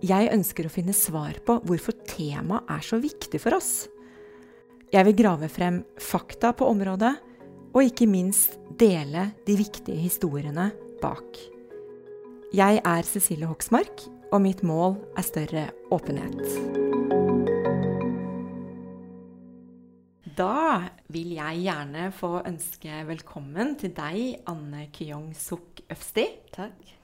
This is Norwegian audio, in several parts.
Jeg ønsker å finne svar på hvorfor temaet er så viktig for oss. Jeg vil grave frem fakta på området, og ikke minst dele de viktige historiene bak. Jeg er Cecilie Hoksmark, og mitt mål er større åpenhet. Da vil jeg gjerne få ønske velkommen til deg, Anne Kyong Suk Øfsti. Takk.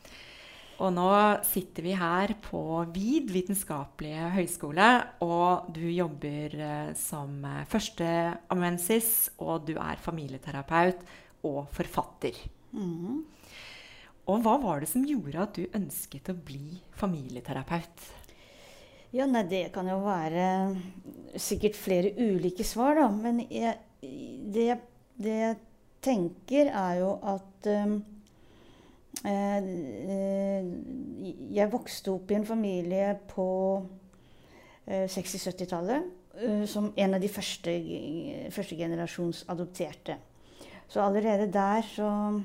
Og nå sitter vi her på VID vitenskapelige høgskole, og du jobber eh, som eh, førsteamanuensis, og du er familieterapeut og forfatter. Mm. Og hva var det som gjorde at du ønsket å bli familieterapeut? Ja, nei, det kan jo være sikkert flere ulike svar, da. Men jeg, det, det, jeg tenker, er jo at um, Eh, eh, jeg vokste opp i en familie på 60-70-tallet eh, som en av de første, første adopterte. Så allerede der så,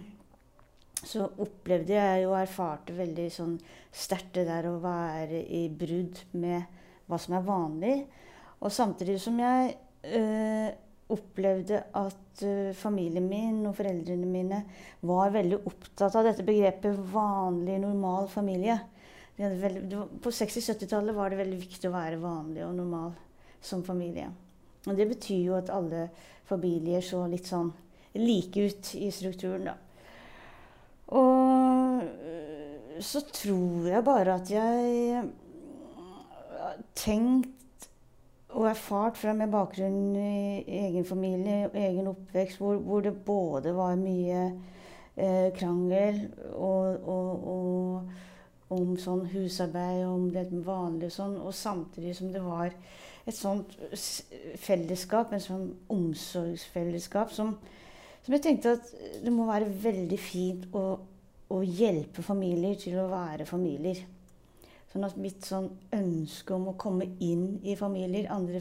så, opplevde jeg og erfarte veldig sånn sterkt det der å være i brudd med hva som er vanlig. Og samtidig som jeg øh, opplevde at uh, familien min og foreldrene mine var veldig opptatt av dette begrepet vanlig, normal familie. Veldig, på 60-70-tallet var det veldig viktig å være vanlig og normal som familie. Og det betyr jo at alle familier så litt sånn like ut i strukturen, da. Og øh, så tror jeg bare at jeg tenkt og erfart fra med bakgrunn i egen familie og egen oppvekst, hvor, hvor det både var mye eh, krangel og, og, og, om sånn husarbeid, om det vanlige sånn, og samtidig som det var et sånt fellesskap, en sånn omsorgsfellesskap, som, som jeg tenkte at det må være veldig fint å, å hjelpe familier til å være familier. Sånn at mitt sånn ønske om å komme inn i familier, andre,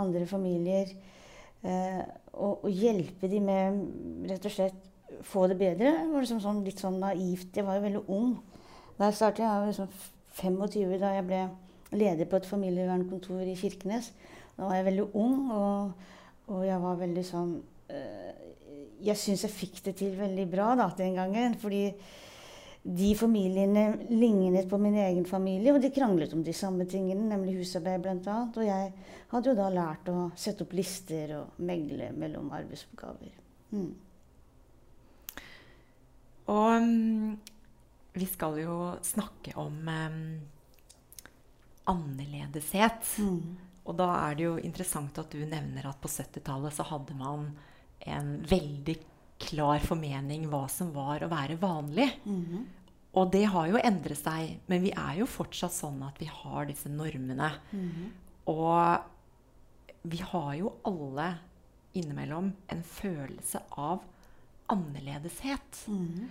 andre familier, eh, og, og, hjelpe dem med rett og slett få det bedre, var liksom sånn, litt sånn naivt. Jeg var jo veldig ung da jeg startet. Jeg var liksom 25 da jeg ble leder på et familievernkontor i Kirkenes. Da var jeg veldig ung, og, og jeg var veldig sånn eh, Jeg syns jeg fikk det til veldig bra da, den gangen. fordi de familiene lignet på min egen familie, og de kranglet om de samme tingene, nemlig husarbeid bl.a. Og jeg hadde jo da lært å sette opp lister og megle mellom arbeidsoppgaver. Mm. Og um, vi skal jo snakke om um, annerledeshet. Mm. Og da er det jo interessant at du nevner at på 70-tallet så hadde man en veldig klar formening hva som var å være vanlig. Mm -hmm. Og det har jo endret seg, men vi er jo fortsatt sånn at vi har disse normene. Mm -hmm. Og vi har jo alle innimellom en følelse av annerledeshet. Mm -hmm.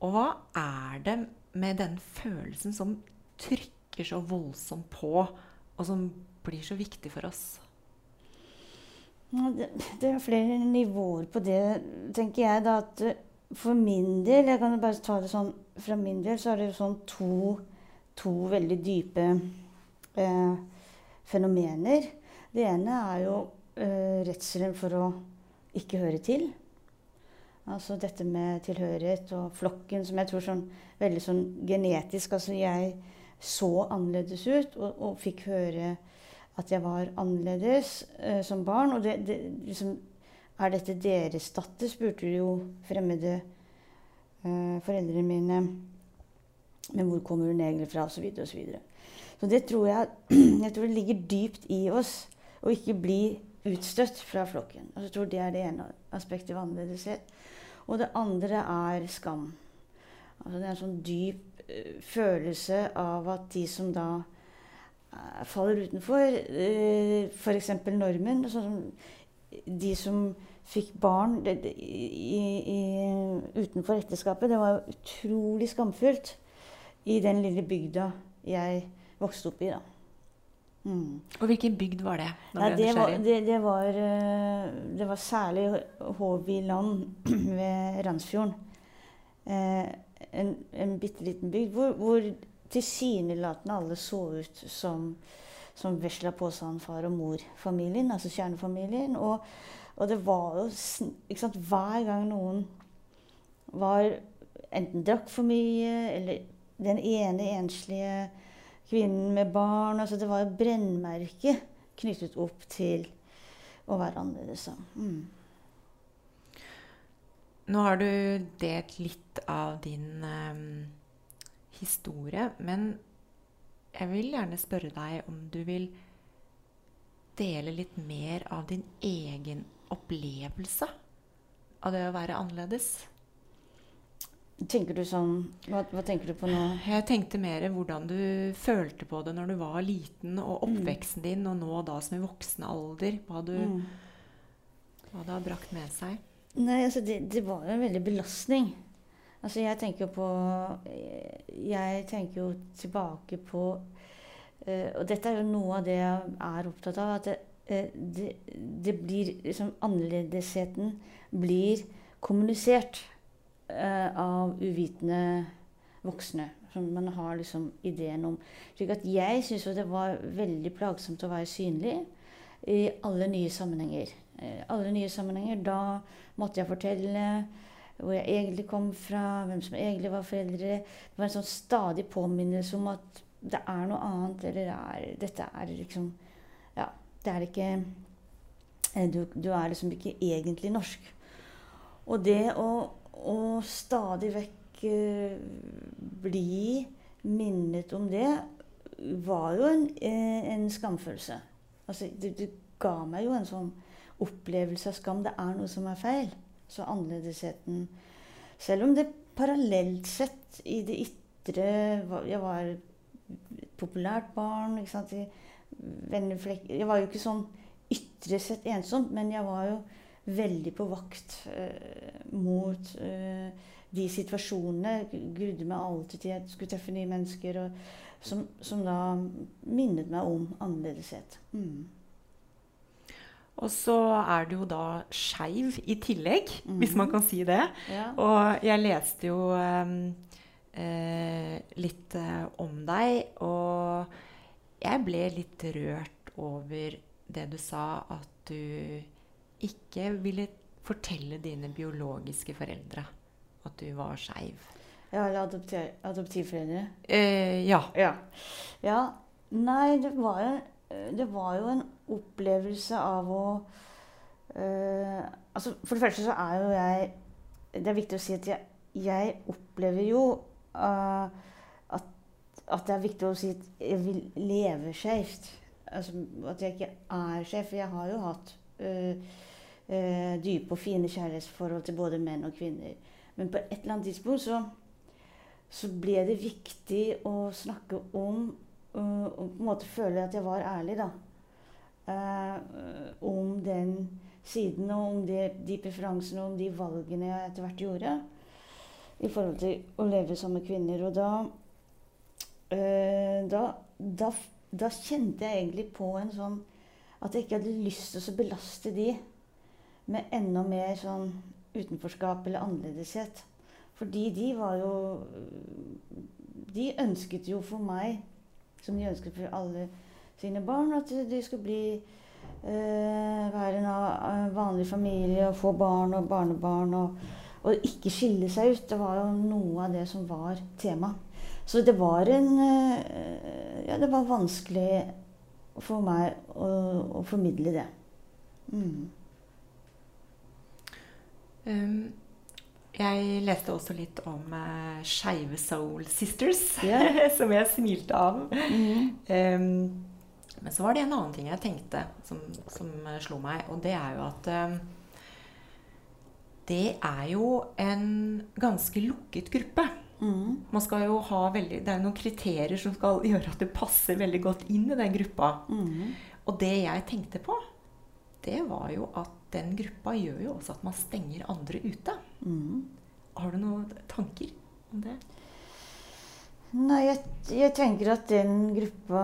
Og hva er det med den følelsen som trykker så voldsomt på, og som blir så viktig for oss? Det, er flere nivåer på det, tenker jeg. da, at eh, For min del Jeg kan bare ta det sånn Fra min del så er det sånn to, to veldig dype eh, fenomener. Det ene er jo eh, redselen for å ikke høre til. Altså dette med tilhørighet og flokken, som jeg tror sånn veldig sånn genetisk Altså jeg så annerledes ut, og, og fikk høre at jeg var annerledes eh, som barn. Og det, det, liksom, er dette deres datter, spurte jo fremmede eh, foreldrene mine. Men hvor kommer hun egentlig fra? Og så videre og så. Så det tror jeg, jeg tror det ligger dypt i oss å ikke bli utstøtt fra flokken. Og jeg tror Det er det ene aspektet ved annerledeshet. Og det andre er skam. Altså det er en sånn dyp uh, følelse av at de som da faller utenfor, uh, f.eks. normen sånn, De som fikk barn i, i, utenfor ekteskapet, det var utrolig skamfullt i den lille bygda jeg vokste opp i. da. Mm. Og hvilken bygd var det? Nei, det, var, det, det, var, det, var, særlig Håviland ved Randsfjorden. Eh, en, en bitte liten bygd hvor, hvor tilsynelatende alle så ut som, som vesla påsan far og mor-familien, altså kjernefamilien. Og, og, det var jo ikke sant, Hver gang noen var enten drakk for mye, eller den ene enslige kvinnen med barn altså Det var et brennmerke knyttet opp til å være annerledes. Mm. Nå har du delt litt av din um, historie, men jeg vil gjerne spørre deg om du vil dele litt mer av din egen opplevelse av det å være annerledes? Tenker du sånn hva, hva, tenker du på nå? Jeg tenkte mer hvordan du følte på det når du var liten, og mm. oppveksten din, og nå da som i voksen alder. Hva, du, mm. hva det har brakt med seg. Nei, altså det, det var jo en veldig belastning. Altså jeg tenker på Jeg tenker jo tilbake på uh, Og dette er jo noe av det jeg er opptatt av. At det, uh, det, det blir liksom Annerledesheten blir kommunisert av uvitende voksne. Som man har liksom ideen om. Slik at jeg syns jo det var veldig plagsomt å være synlig i alle nye sammenhenger. alle nye sammenhenger. Da måtte jeg fortelle hvor jeg egentlig kom fra, hvem som egentlig var foreldre. Det var en sånn stadig påminnelse om at det er noe annet, eller er, dette er liksom Ja, det er ikke eh, du, du, er liksom ikke egentlig norsk. Og det å, å stadig vekk uh, bli minnet om det, var jo en, eh, en skamfølelse. Altså, det, det ga meg jo en sånn opplevelse av skam. Det er noe som er feil. Så annerledesheten Selv om det parallelt sett i det ytre Jeg var et populært barn. ikke sant, Jeg var jo ikke sånn ytre sett ensomt, men jeg var jo veldig på vakt eh, mot eh, de situasjonene. Grudde meg alltid til jeg skulle treffe nye mennesker, og, som, som, da minnet meg om annerledeshet. Mm. Og så er du jo da skeiv i tillegg, mm hvis man kan si det. Ja. Og jeg leste jo um, eh, litt eh, om deg, og jeg ble litt rørt over det du sa, at du ikke ville fortelle dine biologiske foreldre at du var skeiv. Ja, eller adoptivforeldre? Eh, ja. ja. ja. Nei, det var jo det var jo en opplevelse av å uh, altså For det første så er jo jeg Det er viktig å si at jeg, jeg opplever jo uh, at, at, det er viktig å si at jeg vil leve skeivt. Altså, at jeg ikke er. For jeg har jo hatt uh, dype og fine kjærlighetsforhold til både menn og kvinner. Men på et eller annet tidspunkt så, så ble det viktig å snakke om Uh, på en måte føle at jeg var ærlig, da. Uh, om den siden, og om de, de preferansene og om de valgene jeg etter hvert gjorde i forhold til å leve sammen med kvinner. Og da, uh, da, da, da kjente jeg egentlig på en sånn at jeg ikke hadde lyst til å belaste de med enda mer sånn utenforskap eller annerledeshet. Fordi de var jo De ønsket jo for meg som de ønsket for alle sine barn. At de skulle bli eh, være en eh, vanlig familie og få barn og barnebarn. Og, og, ikke skille seg ut. Det var jo noe av det som var tema. Så det var en eh, Ja, det var vanskelig for meg å, å formidle det. Mm. Um, jeg leste også litt om uh, Skeive Soul Sisters, yeah. som jeg smilte av. Mm. Um, men så var det en annen ting jeg tenkte som, som uh, slo meg, og det er jo at um, det er jo en ganske lukket gruppe. Mm. Man skal jo ha veldig, Det er noen kriterier som skal gjøre at du passer veldig godt inn i den gruppa. Mm. Og det jeg tenkte på, det var jo at den gruppa gjør jo også at man stenger andre ute. Mm. Har du noen tanker om det? Nei, jeg, jeg tenker at den gruppa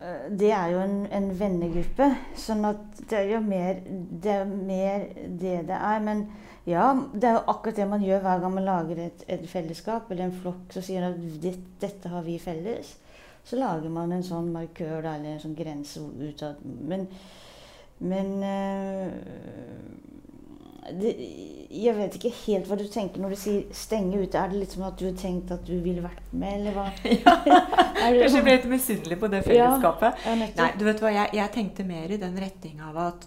eh, Det er jo en, en vennegruppe. Sånn at det er jo mer det, er mer det det er. Men ja, det er jo akkurat det man gjør hver gang man lager et, et fellesskap eller en flokk som sier at det, dette har vi felles. Så lager man en sånn markør eller en sånn grense utad. Men, men eh, det, jeg vet ikke helt hva du tenker når du sier 'stenge ute'. Er det litt som at du har tenkt at du ville vært med, eller hva? Er det- Kanskje ble litt misunnelig på det fellesskapet. Ja. Nei, du vet hva, jeg, jeg tenkte mer i den retning av at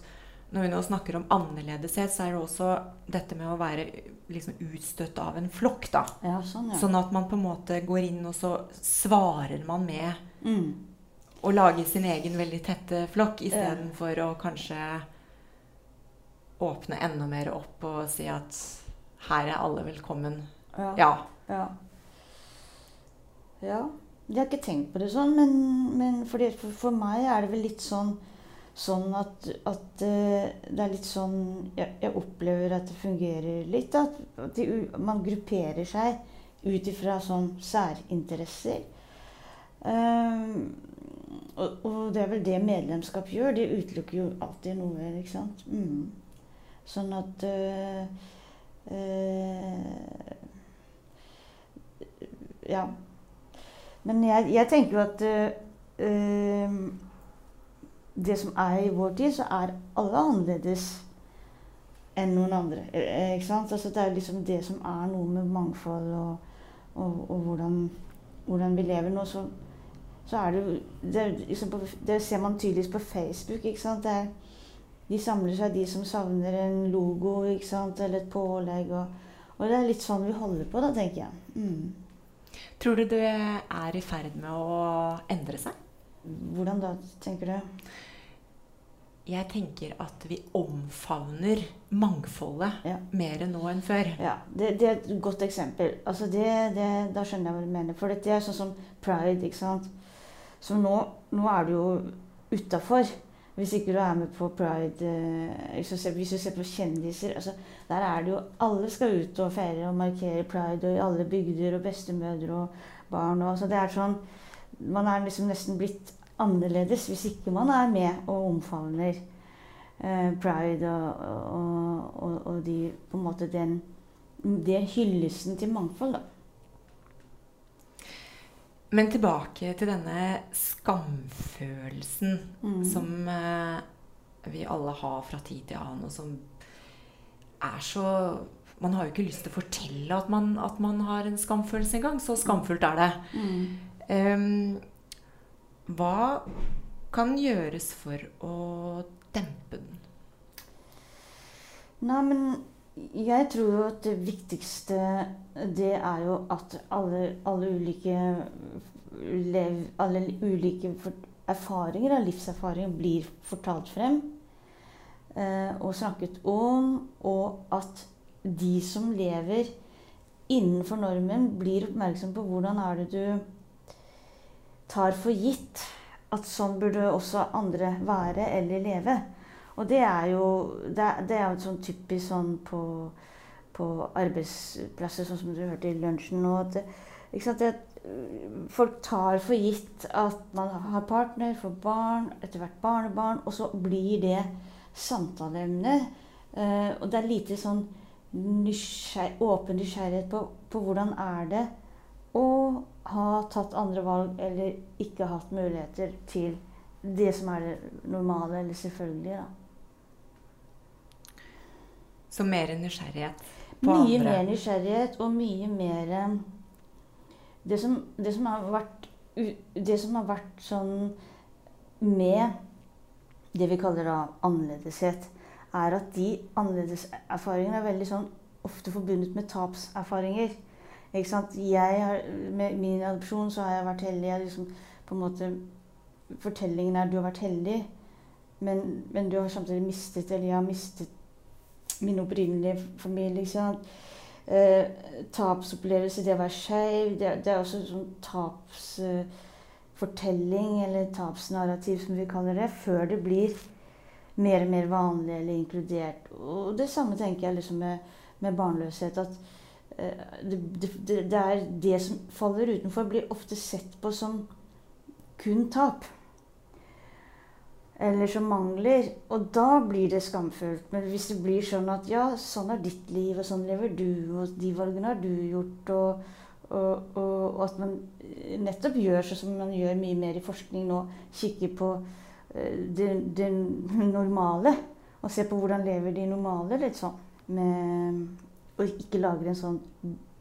når vi nå snakker om annerledeshet, så er det også dette med å være liksom utstøtt av en flokk, da. Ja, sånn, ja. Sånn at man på en måte går inn, og så svarer man med Mm. Å lage sin egen veldig tette flokk, istedenfor å kanskje åpne enda mer opp og si at her er alle velkommen. Ja. Ja. ja. Ja. Jeg har ikke tenkt på det sånn, men, men fordi, for, for meg er det vel litt sånn, sånn at, at eh, det er litt sånn jeg, jeg opplever at det fungerer litt. At, at de, man grupperer seg ut ifra sånn særinteresser. Ehm, og, og det er vel det medlemskap gjør. Det utelukker jo alltid noe, ikke sant. Mm. Sånn at øh, øh, Ja. Men jeg, jeg tenker jo at eh, det som er i vår tid, så er alle annerledes enn noen andre. Ikke sant? Altså, det er liksom det som er noe med mangfold og, og, og hvordan, hvordan vi lever nå. Så, så er det det, liksom på, det ser man tydeligst på Facebook. ikke sant? Er, de samler seg, de som savner en logo ikke sant? eller et pålegg. Og, og det er litt sånn vi holder på, da, tenker jeg. Mm. Tror du det er i ferd med å endre seg? Hvordan da, tenker du? Jeg tenker at vi omfavner mangfoldet Ja. mer nå enn før. Ja, det, det er et godt eksempel. Altså det, det, da skjønner jeg hva du mener. For det er sånn som pride, ikke sant. Så nå, nå er du jo utafor. Hvis ikke du er med på pride eh, hvis, du ser, på kjendiser altså, Der er det jo Alle skal ut og feire og markere pride, og i alle bygder, og bestemødre og barn. Og, så det er sånn Man er liksom nesten blitt annerledes hvis ikke man er med og omfavner eh, pride og, og, og, og de på en måte den er hyllesten til mangfold, da. Men tilbake til denne skamfølelsen Mm. som eh, vi alle har fra tid til annen, og som er så Man har jo ikke lyst til å fortelle at man, at man har en skamfølelse engang. Så skamfullt er det. Mm. Um, hva kan gjøres for å dempe den? Nei, men jeg tror jo at det viktigste det er jo at alle, alle ulike lev, alle ulike erfaringer av livserfaring blir fortalt frem eh, og snakket om, og at de som lever innenfor normen, blir oppmerksom på hvordan er det du tar for gitt at sånn burde også andre være eller leve. Og det er jo det det er sånn typisk sånn på, på arbeidsplasser, sånn som du hørte i lunsjen nå. At, sant, at folk tar for gitt at man har partner, får barn, etter hvert barnebarn, og så blir det samtaleemne. Eh, og det er lite sånn nysgjer, åpen nysgjerrighet på, på hvordan er det å ha tatt andre valg eller ikke hatt muligheter til det som er det normale eller selvfølgelige. da. Så mer nysgjerrighet på Mye andre. mer nysgjerrighet og mye mer det som, det som har vært Det som har vært sånn med det vi kaller da annerledeshet, er at de annerledeserfaringene er veldig sånn ofte forbundet med tapserfaringer. Ikke sant? Har, med min adopsjon så har jeg vært heldig. Jeg liksom, på en måte, fortellingen er du har vært heldig, men, men du har samtidig mistet Eller jeg har mistet min opprinnelige familie. ikke sant? Eh, tapsopplevelse, det å være skeiv, det, det, er også sånn tapsfortelling, eh, eller tapsnarrativ, som vi kaller det, før det blir mer og mer vanlig eller inkludert. Og det samme tenker jeg liksom med, med barnløshet. At eh, det, det, det, er det som faller utenfor, blir ofte sett på som kun tap eller som mangler. Og da blir det skamfullt. Men hvis det blir sånn at ja, sånn er ditt liv, og sånn lever du, og de valgene har du gjort, og, og, og, og at man nettopp gjør sånn som man gjør mye mer i forskning nå, kikker på uh, det, det, normale, og ser på hvordan lever de normale, litt sånn. Med, og ikke lager en sånn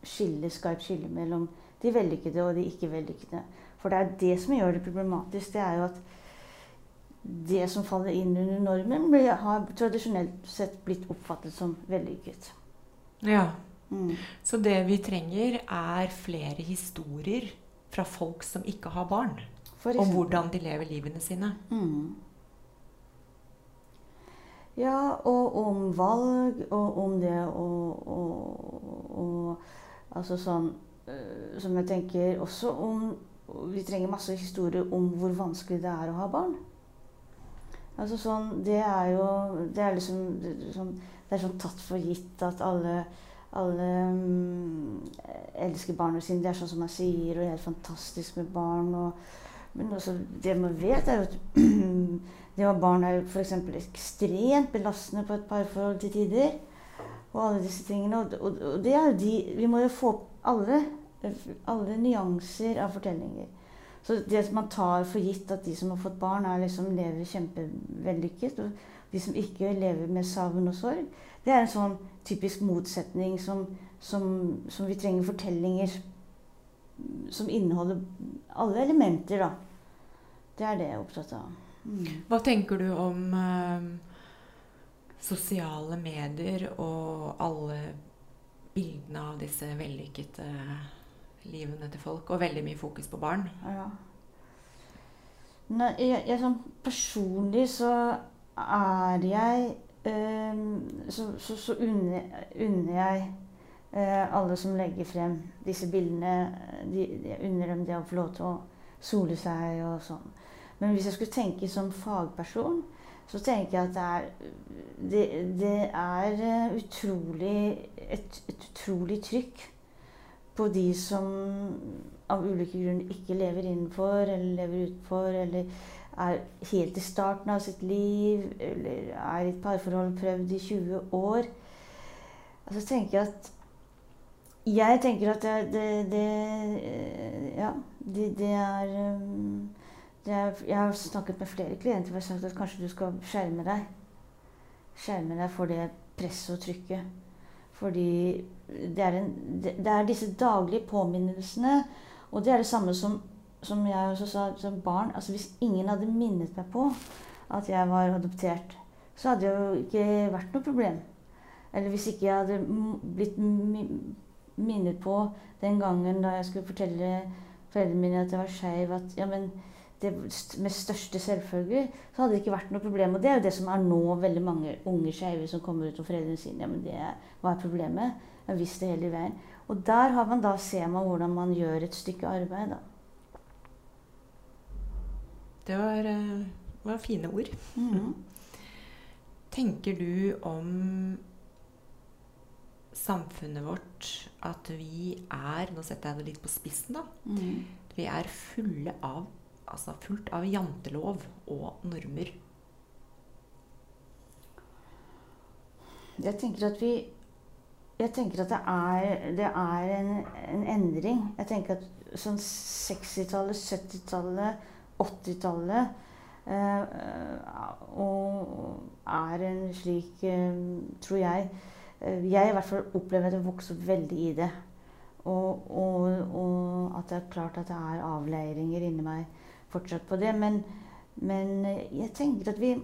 skille, skarpt skille mellom de vellykkede og de ikke vellykkede. For det er det som gjør det problematisk. Det er jo at det som faller inn under normen, blir, har tradisjonelt sett blitt oppfattet som vellykket. Ja. Mm. Så det vi trenger, er flere historier fra folk som ikke har barn. Om hvordan de lever livene sine. Mm. Ja, og om valg, og om det å Altså sånn øh, Som jeg tenker også om Vi trenger masse historier om hvor vanskelig det er å ha barn. Altså sånn, det er jo Det er liksom sånn, det er sånn tatt for gitt at alle, alle um, elsker barna sine. Det er sånn som man sier, og det er helt fantastisk med barn. Og, men også, det man vet, er jo at det ha barn er f.eks. ekstremt belastende på et parforhold til tider. Og alle disse tingene. Og, og, og det er jo de Vi må jo få opp alle, alle nyanser av fortellinger. Så det man tar for gitt at de som har fått barn, er liksom lever kjempevellykket, og de som ikke lever med savn og sorg, det er en sånn typisk motsetning som, som, som vi trenger fortellinger som inneholder alle elementer, da. Det er det jeg er opptatt av. Mm. Hva tenker du om eh, sosiale medier og alle bildene av disse vellykkede livene til folk, og veldig mye fokus på barn. Ja. Nei, jeg, jeg, sånn personlig så er jeg øh, Så, så, så unner, jeg øh, alle som legger frem disse bildene de, Jeg unner dem det å få lov til å sole seg og sånn. Men hvis jeg skulle tenke som fagperson, så tenker jeg at det er, det, det er eh, utrolig, et, et utrolig trykk på de som av ulike grunner ikke lever innenfor eller lever utenfor, eller er helt i starten av sitt liv, eller er i et parforhold prøvd i 20 år. Altså tenker jeg at Jeg tenker at det, det, det Ja, det, det er, um, er, Jeg har snakket med flere klienter og sagt at kanskje du skal skjerme deg. Skjerme deg for det presset og trykket. Fordi det er, en, det er, disse daglige påminnelsene. Og det er det samme som, som jeg også sa som barn. Altså Hvis ingen hadde minnet meg på at jeg var adoptert, så hadde det jo ikke vært noe problem. Eller hvis ikke jeg hadde blitt minnet på den gangen da jeg skulle fortelle foreldrene mine at jeg var skeiv, at ja, men det med største selvfølge, så hadde det ikke vært noe problem. Og det er jo det som er nå veldig mange unge skeive som kommer ut og foreldrene sier Ja, men det var problemet. Jeg har visst det hele veien. Og der har man da, ser man hvordan man gjør et stykke arbeid, da. Det var, uh, var fine ord. Mm -hmm. Tenker du om samfunnet vårt at vi er Nå setter jeg det litt på spissen, da. Mm. Vi er fulle av altså fullt av jantelov og normer. Jeg tenker at vi jeg tenker at det er, det er en, en, endring. Jeg tenker at sånn 60-tallet, 70-tallet, 80-tallet eh, er en slik eh, Tror jeg eh, Jeg i hvert fall opplever at jeg vokser veldig i det. Og, og, og, at det er klart at det er avleiringer inni meg fortsatt på det. Men, men jeg tenker at vi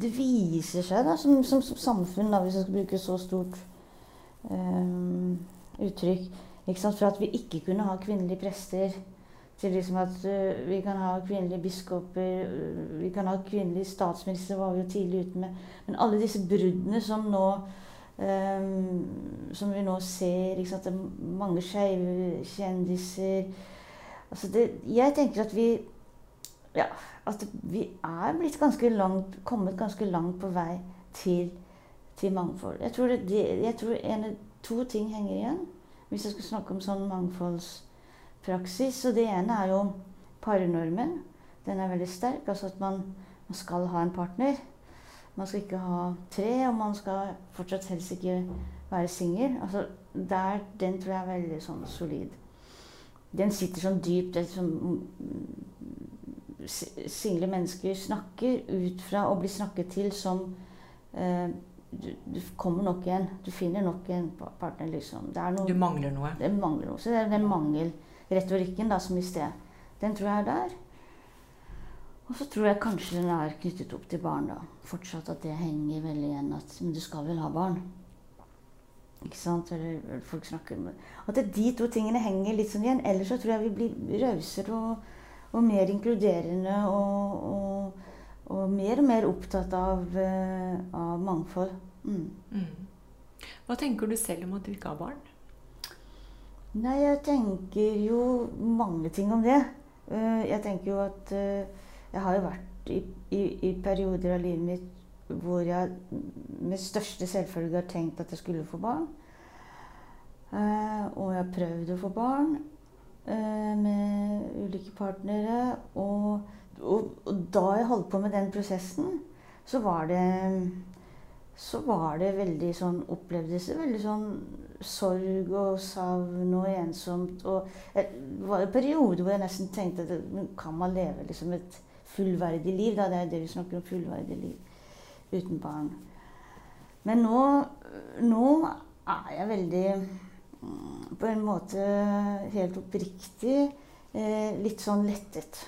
Det viser seg da, som, som, som samfunn, da, hvis jeg skal bruke så stort um, uttrykk, for at vi ikke kunne ha kvinnelige prester til liksom at uh, vi kan ha kvinnelige biskoper, uh, vi kan ha kvinnelige statsministre, var vi jo tidlig ute med. Men alle disse bruddene som nå um, Som vi nå ser. Ikke sant? Det er mange skeive kjendiser. Altså det, jeg tenker at vi ja, at vi er blitt ganske langt, kommet ganske langt på vei til, til mangfold. Jeg tror, det, jeg tror en, to ting henger igjen hvis jeg skal snakke om sånn mangfoldspraksis. Så det ene er jo parnormen. Den er veldig sterk. Altså at man, man, skal ha en partner. Man skal ikke ha tre, og man skal fortsatt helst ikke være singel. Altså, den tror jeg er veldig sånn solid. Den sitter sånn dypt. Det som single mennesker snakker ut fra å bli snakket til som eh, du, du, kommer nok igjen. Du finner nok en partner, liksom. Noe, du mangler noe? Det mangler noe. Så det er den mangelretorikken da, som i sted. Den tror jeg er der. Og så tror jeg kanskje den er knyttet opp til barn. da. Fortsatt at det henger veldig igjen. At men du skal vel ha barn? Eller folk snakker med At de to tingene henger litt sånn igjen. Ellers så tror jeg vi blir rausere og, og, mer inkluderende og, og og mer og mer opptatt av, uh, av mangfold. Mm. Mm. Hva tenker du selv om at du ikke har barn? Nei, jeg tenker jo mange ting om det. Uh, jeg tenker jo at uh, jeg har jo vært i, i, i, perioder av livet mitt hvor jeg med største selvfølge har tenkt at jeg skulle få barn. og jeg har prøvd å få barn med ulike partnere. og og, og, da jeg holdt på med den prosessen, så var det så var det veldig sånn opplevelse. veldig sånn sorg og savn og ensomt. Og det var en periode hvor jeg nesten tenkte at kan man leve liksom et fullverdig liv? Da? Det er det vi snakker om, fullverdig liv uten barn. Men nå, nå er jeg veldig mm, På en måte helt oppriktig eh, litt sånn lettet.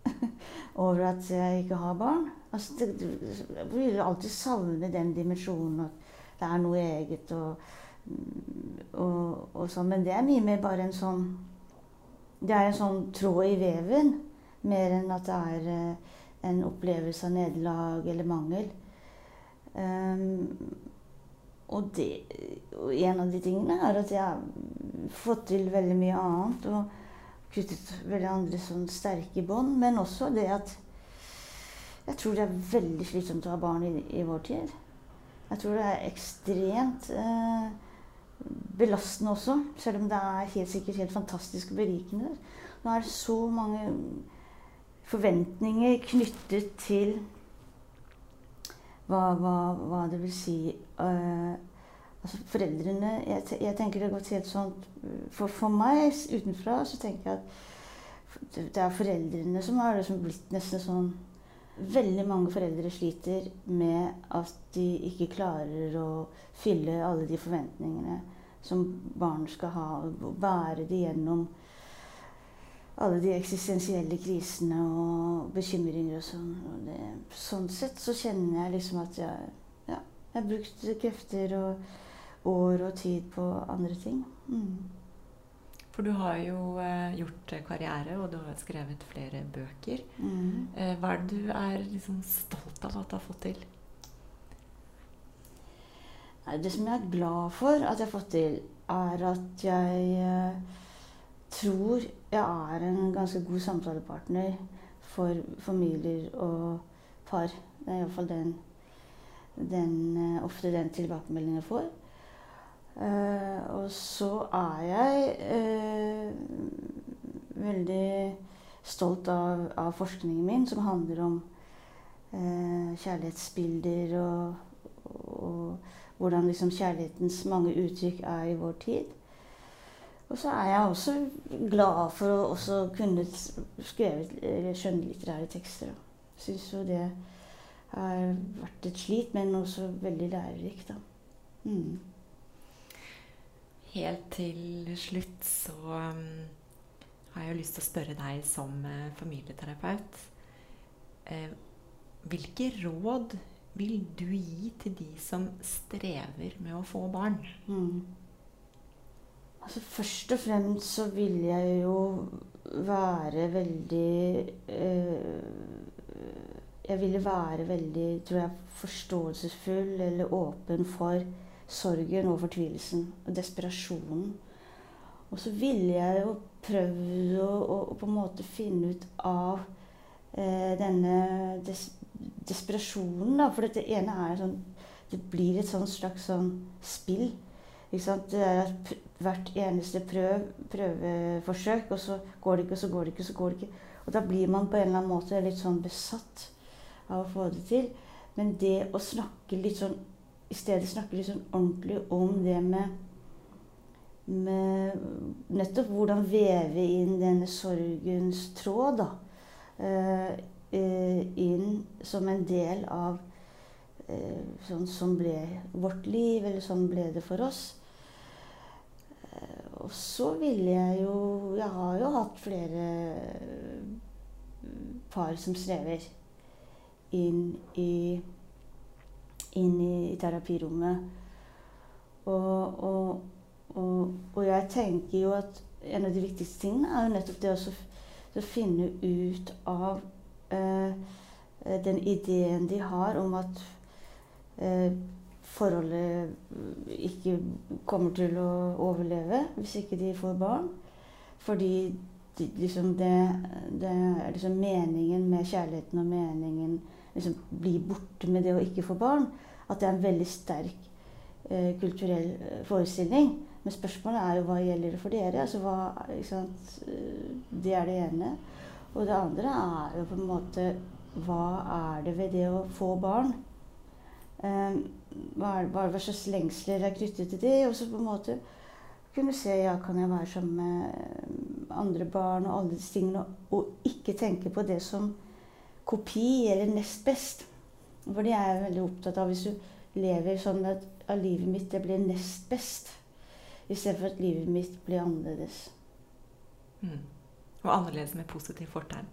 over at jeg ikke har barn. Altså, det, jeg vil alltid savne den dimensjonen at det er noe eget og, og, og sånn. Men det er mye mer bare en sånn Det er en sånn tråd i veven mer enn at det er uh, en opplevelse av nederlag eller mangel. Um, og, det, og en av de tingene er at jeg har fått til veldig mye annet. og kuttet veldig andre sånn sterke bånd. Men også det at jeg tror det er veldig slitsomt å ha barn i, i vår tid. Jeg tror det er ekstremt eh, belastende også, selv om det er helt sikkert helt fantastisk og berikende. Nå er det så mange forventninger knyttet til hva, hva, hva det vil si uh, altså foreldrene jeg, jeg, tenker det gått helt sånn for, for, meg utenfra så tenker jeg at det er foreldrene som har liksom blitt nesten sånn Veldig mange foreldre sliter med at de ikke klarer å fylle alle de forventningene som barn skal ha, og bære de gjennom alle de eksistensielle krisene og bekymringer og sånn. Og det, sånn sett så kjenner jeg liksom at jeg, ja, jeg har brukt krefter og år og tid på andre ting. Mm. For du har jo eh, gjort karriere, og du har skrevet flere bøker. Mm. Eh, hva er det du er liksom stolt av at du har fått til? Det som jeg er glad for at jeg har fått til, er at jeg eh, tror jeg er en ganske god samtalepartner for familier og par. Det er iallfall den, den, eh, ofte den tilbakemeldingen jeg får. Uh, og så er jeg uh, veldig stolt av, av, forskningen min, som handler om uh, kjærlighetsbilder og, og, hvordan liksom kjærlighetens mange uttrykk er i vår tid. Og så er jeg også glad for å også kunne skrevet skjønnlitterære tekster. Syns jo det har vært et slit, men også veldig lærerikt. da. Mm. Helt til slutt så um, har jeg jo lyst til å spørre deg som uh, familieterapeut. Uh, hvilke råd vil du gi til de som strever med å få barn? Mm. Altså, først og fremst så vil jeg jo være veldig øh, Jeg ville være veldig tror jeg, forståelsesfull eller åpen for sorgen og fortvilelsen og desperasjonen. Og så ville jeg jo prøvd å, å, å på en måte finne ut av øh, denne des, desperasjonen, da. For dette ene er sånn Det blir et sånn slags sånn spill. Ikke sant? Det er hvert eneste prøv, prøveforsøk, og så går det ikke, og så går det ikke, og så går det ikke. Og da blir man på en eller annen måte litt sånn besatt av å få det til. Men det å snakke litt sånn I stedet snakke litt sånn ordentlig om det med, med Nettopp hvordan veve inn denne sorgens tråd, da. Uh, inn som en del av uh, sånn som ble vårt liv, eller sånn ble det for oss. Uh, og så ville jeg jo Jeg har jo hatt flere par som strever inn i, inn i terapirommet. Og, og, og, og, jeg tenker jo at en av de viktigste tingene er jo nettopp det å, å finne ut av eh, den ideen de har om at uh, forholdet ikke kommer til å overleve hvis ikke de får barn. Fordi liksom det, det, er liksom meningen med kjærligheten og meningen liksom blir borte med det å ikke få barn. At det er en veldig sterk eh, kulturell forestilling. Men spørsmålet er jo hva gjelder det for dere? Altså, hva, det er det ene. Og det andre er jo på en måte hva er det ved det å få barn? Um, hva, hva slags lengsler er knyttet til det? Og så på en måte kunne se ja, kan jeg være sammen med andre barn og alle disse tingene, og ikke tenke på det som kopi eller nest best. For det er jeg veldig opptatt av. Hvis du lever sånn at, at livet mitt det blir nest best, istedenfor at livet mitt blir annerledes. Mm. Og annerledes med positivt fortegn.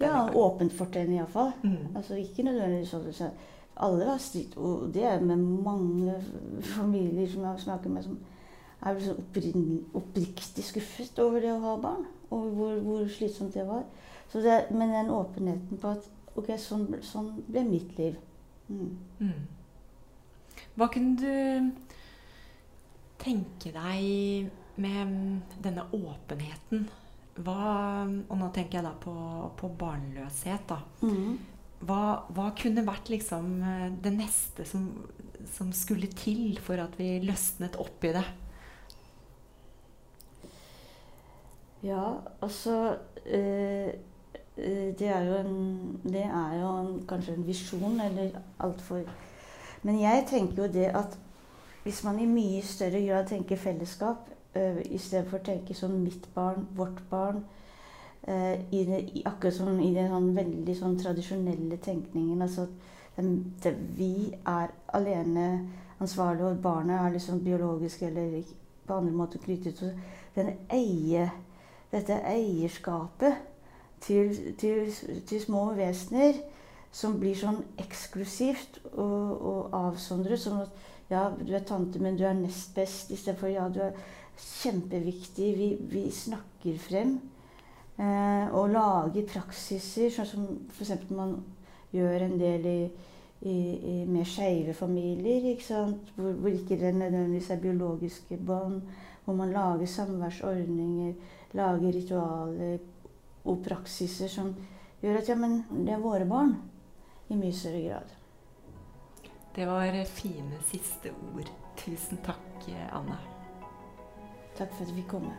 Ja, åpent fortegn iallfall. Mm. Altså ikke nødvendigvis sånn alle har slitt, og det er med mange familier som jeg snakker med, som er sånn oppriktig skuffet over det å ha barn. Og hvor, hvor slitsomt det var. Det, men den åpenheten på at ok, sånn, sånn ble mitt liv. Mm. Mm. Hva kunne du tenke deg med denne åpenheten hva, og nå tenker jeg da på, på barnløshet, da. Mm. Hva, hva, kunne vært liksom eh, det neste som, som, skulle til for at vi løsnet opp i det? Ja, altså øh, Det er en, det er jo en, kanskje en visjon, eller altfor Men jeg tenker jo det at hvis man i mye større grad tenker fellesskap, øh, istedenfor å tenke sånn mitt barn, vårt barn. Uh, i i, akkurat som i den sånn veldig sånn tradisjonelle tenkningen. Altså det, det, vi er alene ansvarlige, og barnet er liksom biologisk eller på andre måter knyttet til den eie, dette eierskapet til, til, til, små vesener som blir sånn eksklusivt og, og avsondret. Som at ja, du er tante, men du er nest best. Istedenfor ja, du er kjempeviktig. Vi, vi snakker frem. Eh, og lage praksiser, sånn som f.eks. man gjør en del i, i, i mer skeive familier. Hvor, hvor, ikke det nødvendigvis er biologiske bånd. Hvor man lager samværsordninger, lager ritualer og praksiser som gjør at ja, men det er våre barn. I mye større grad. Det var fine siste ord. Tusen takk, Anne. Takk for at vi kom.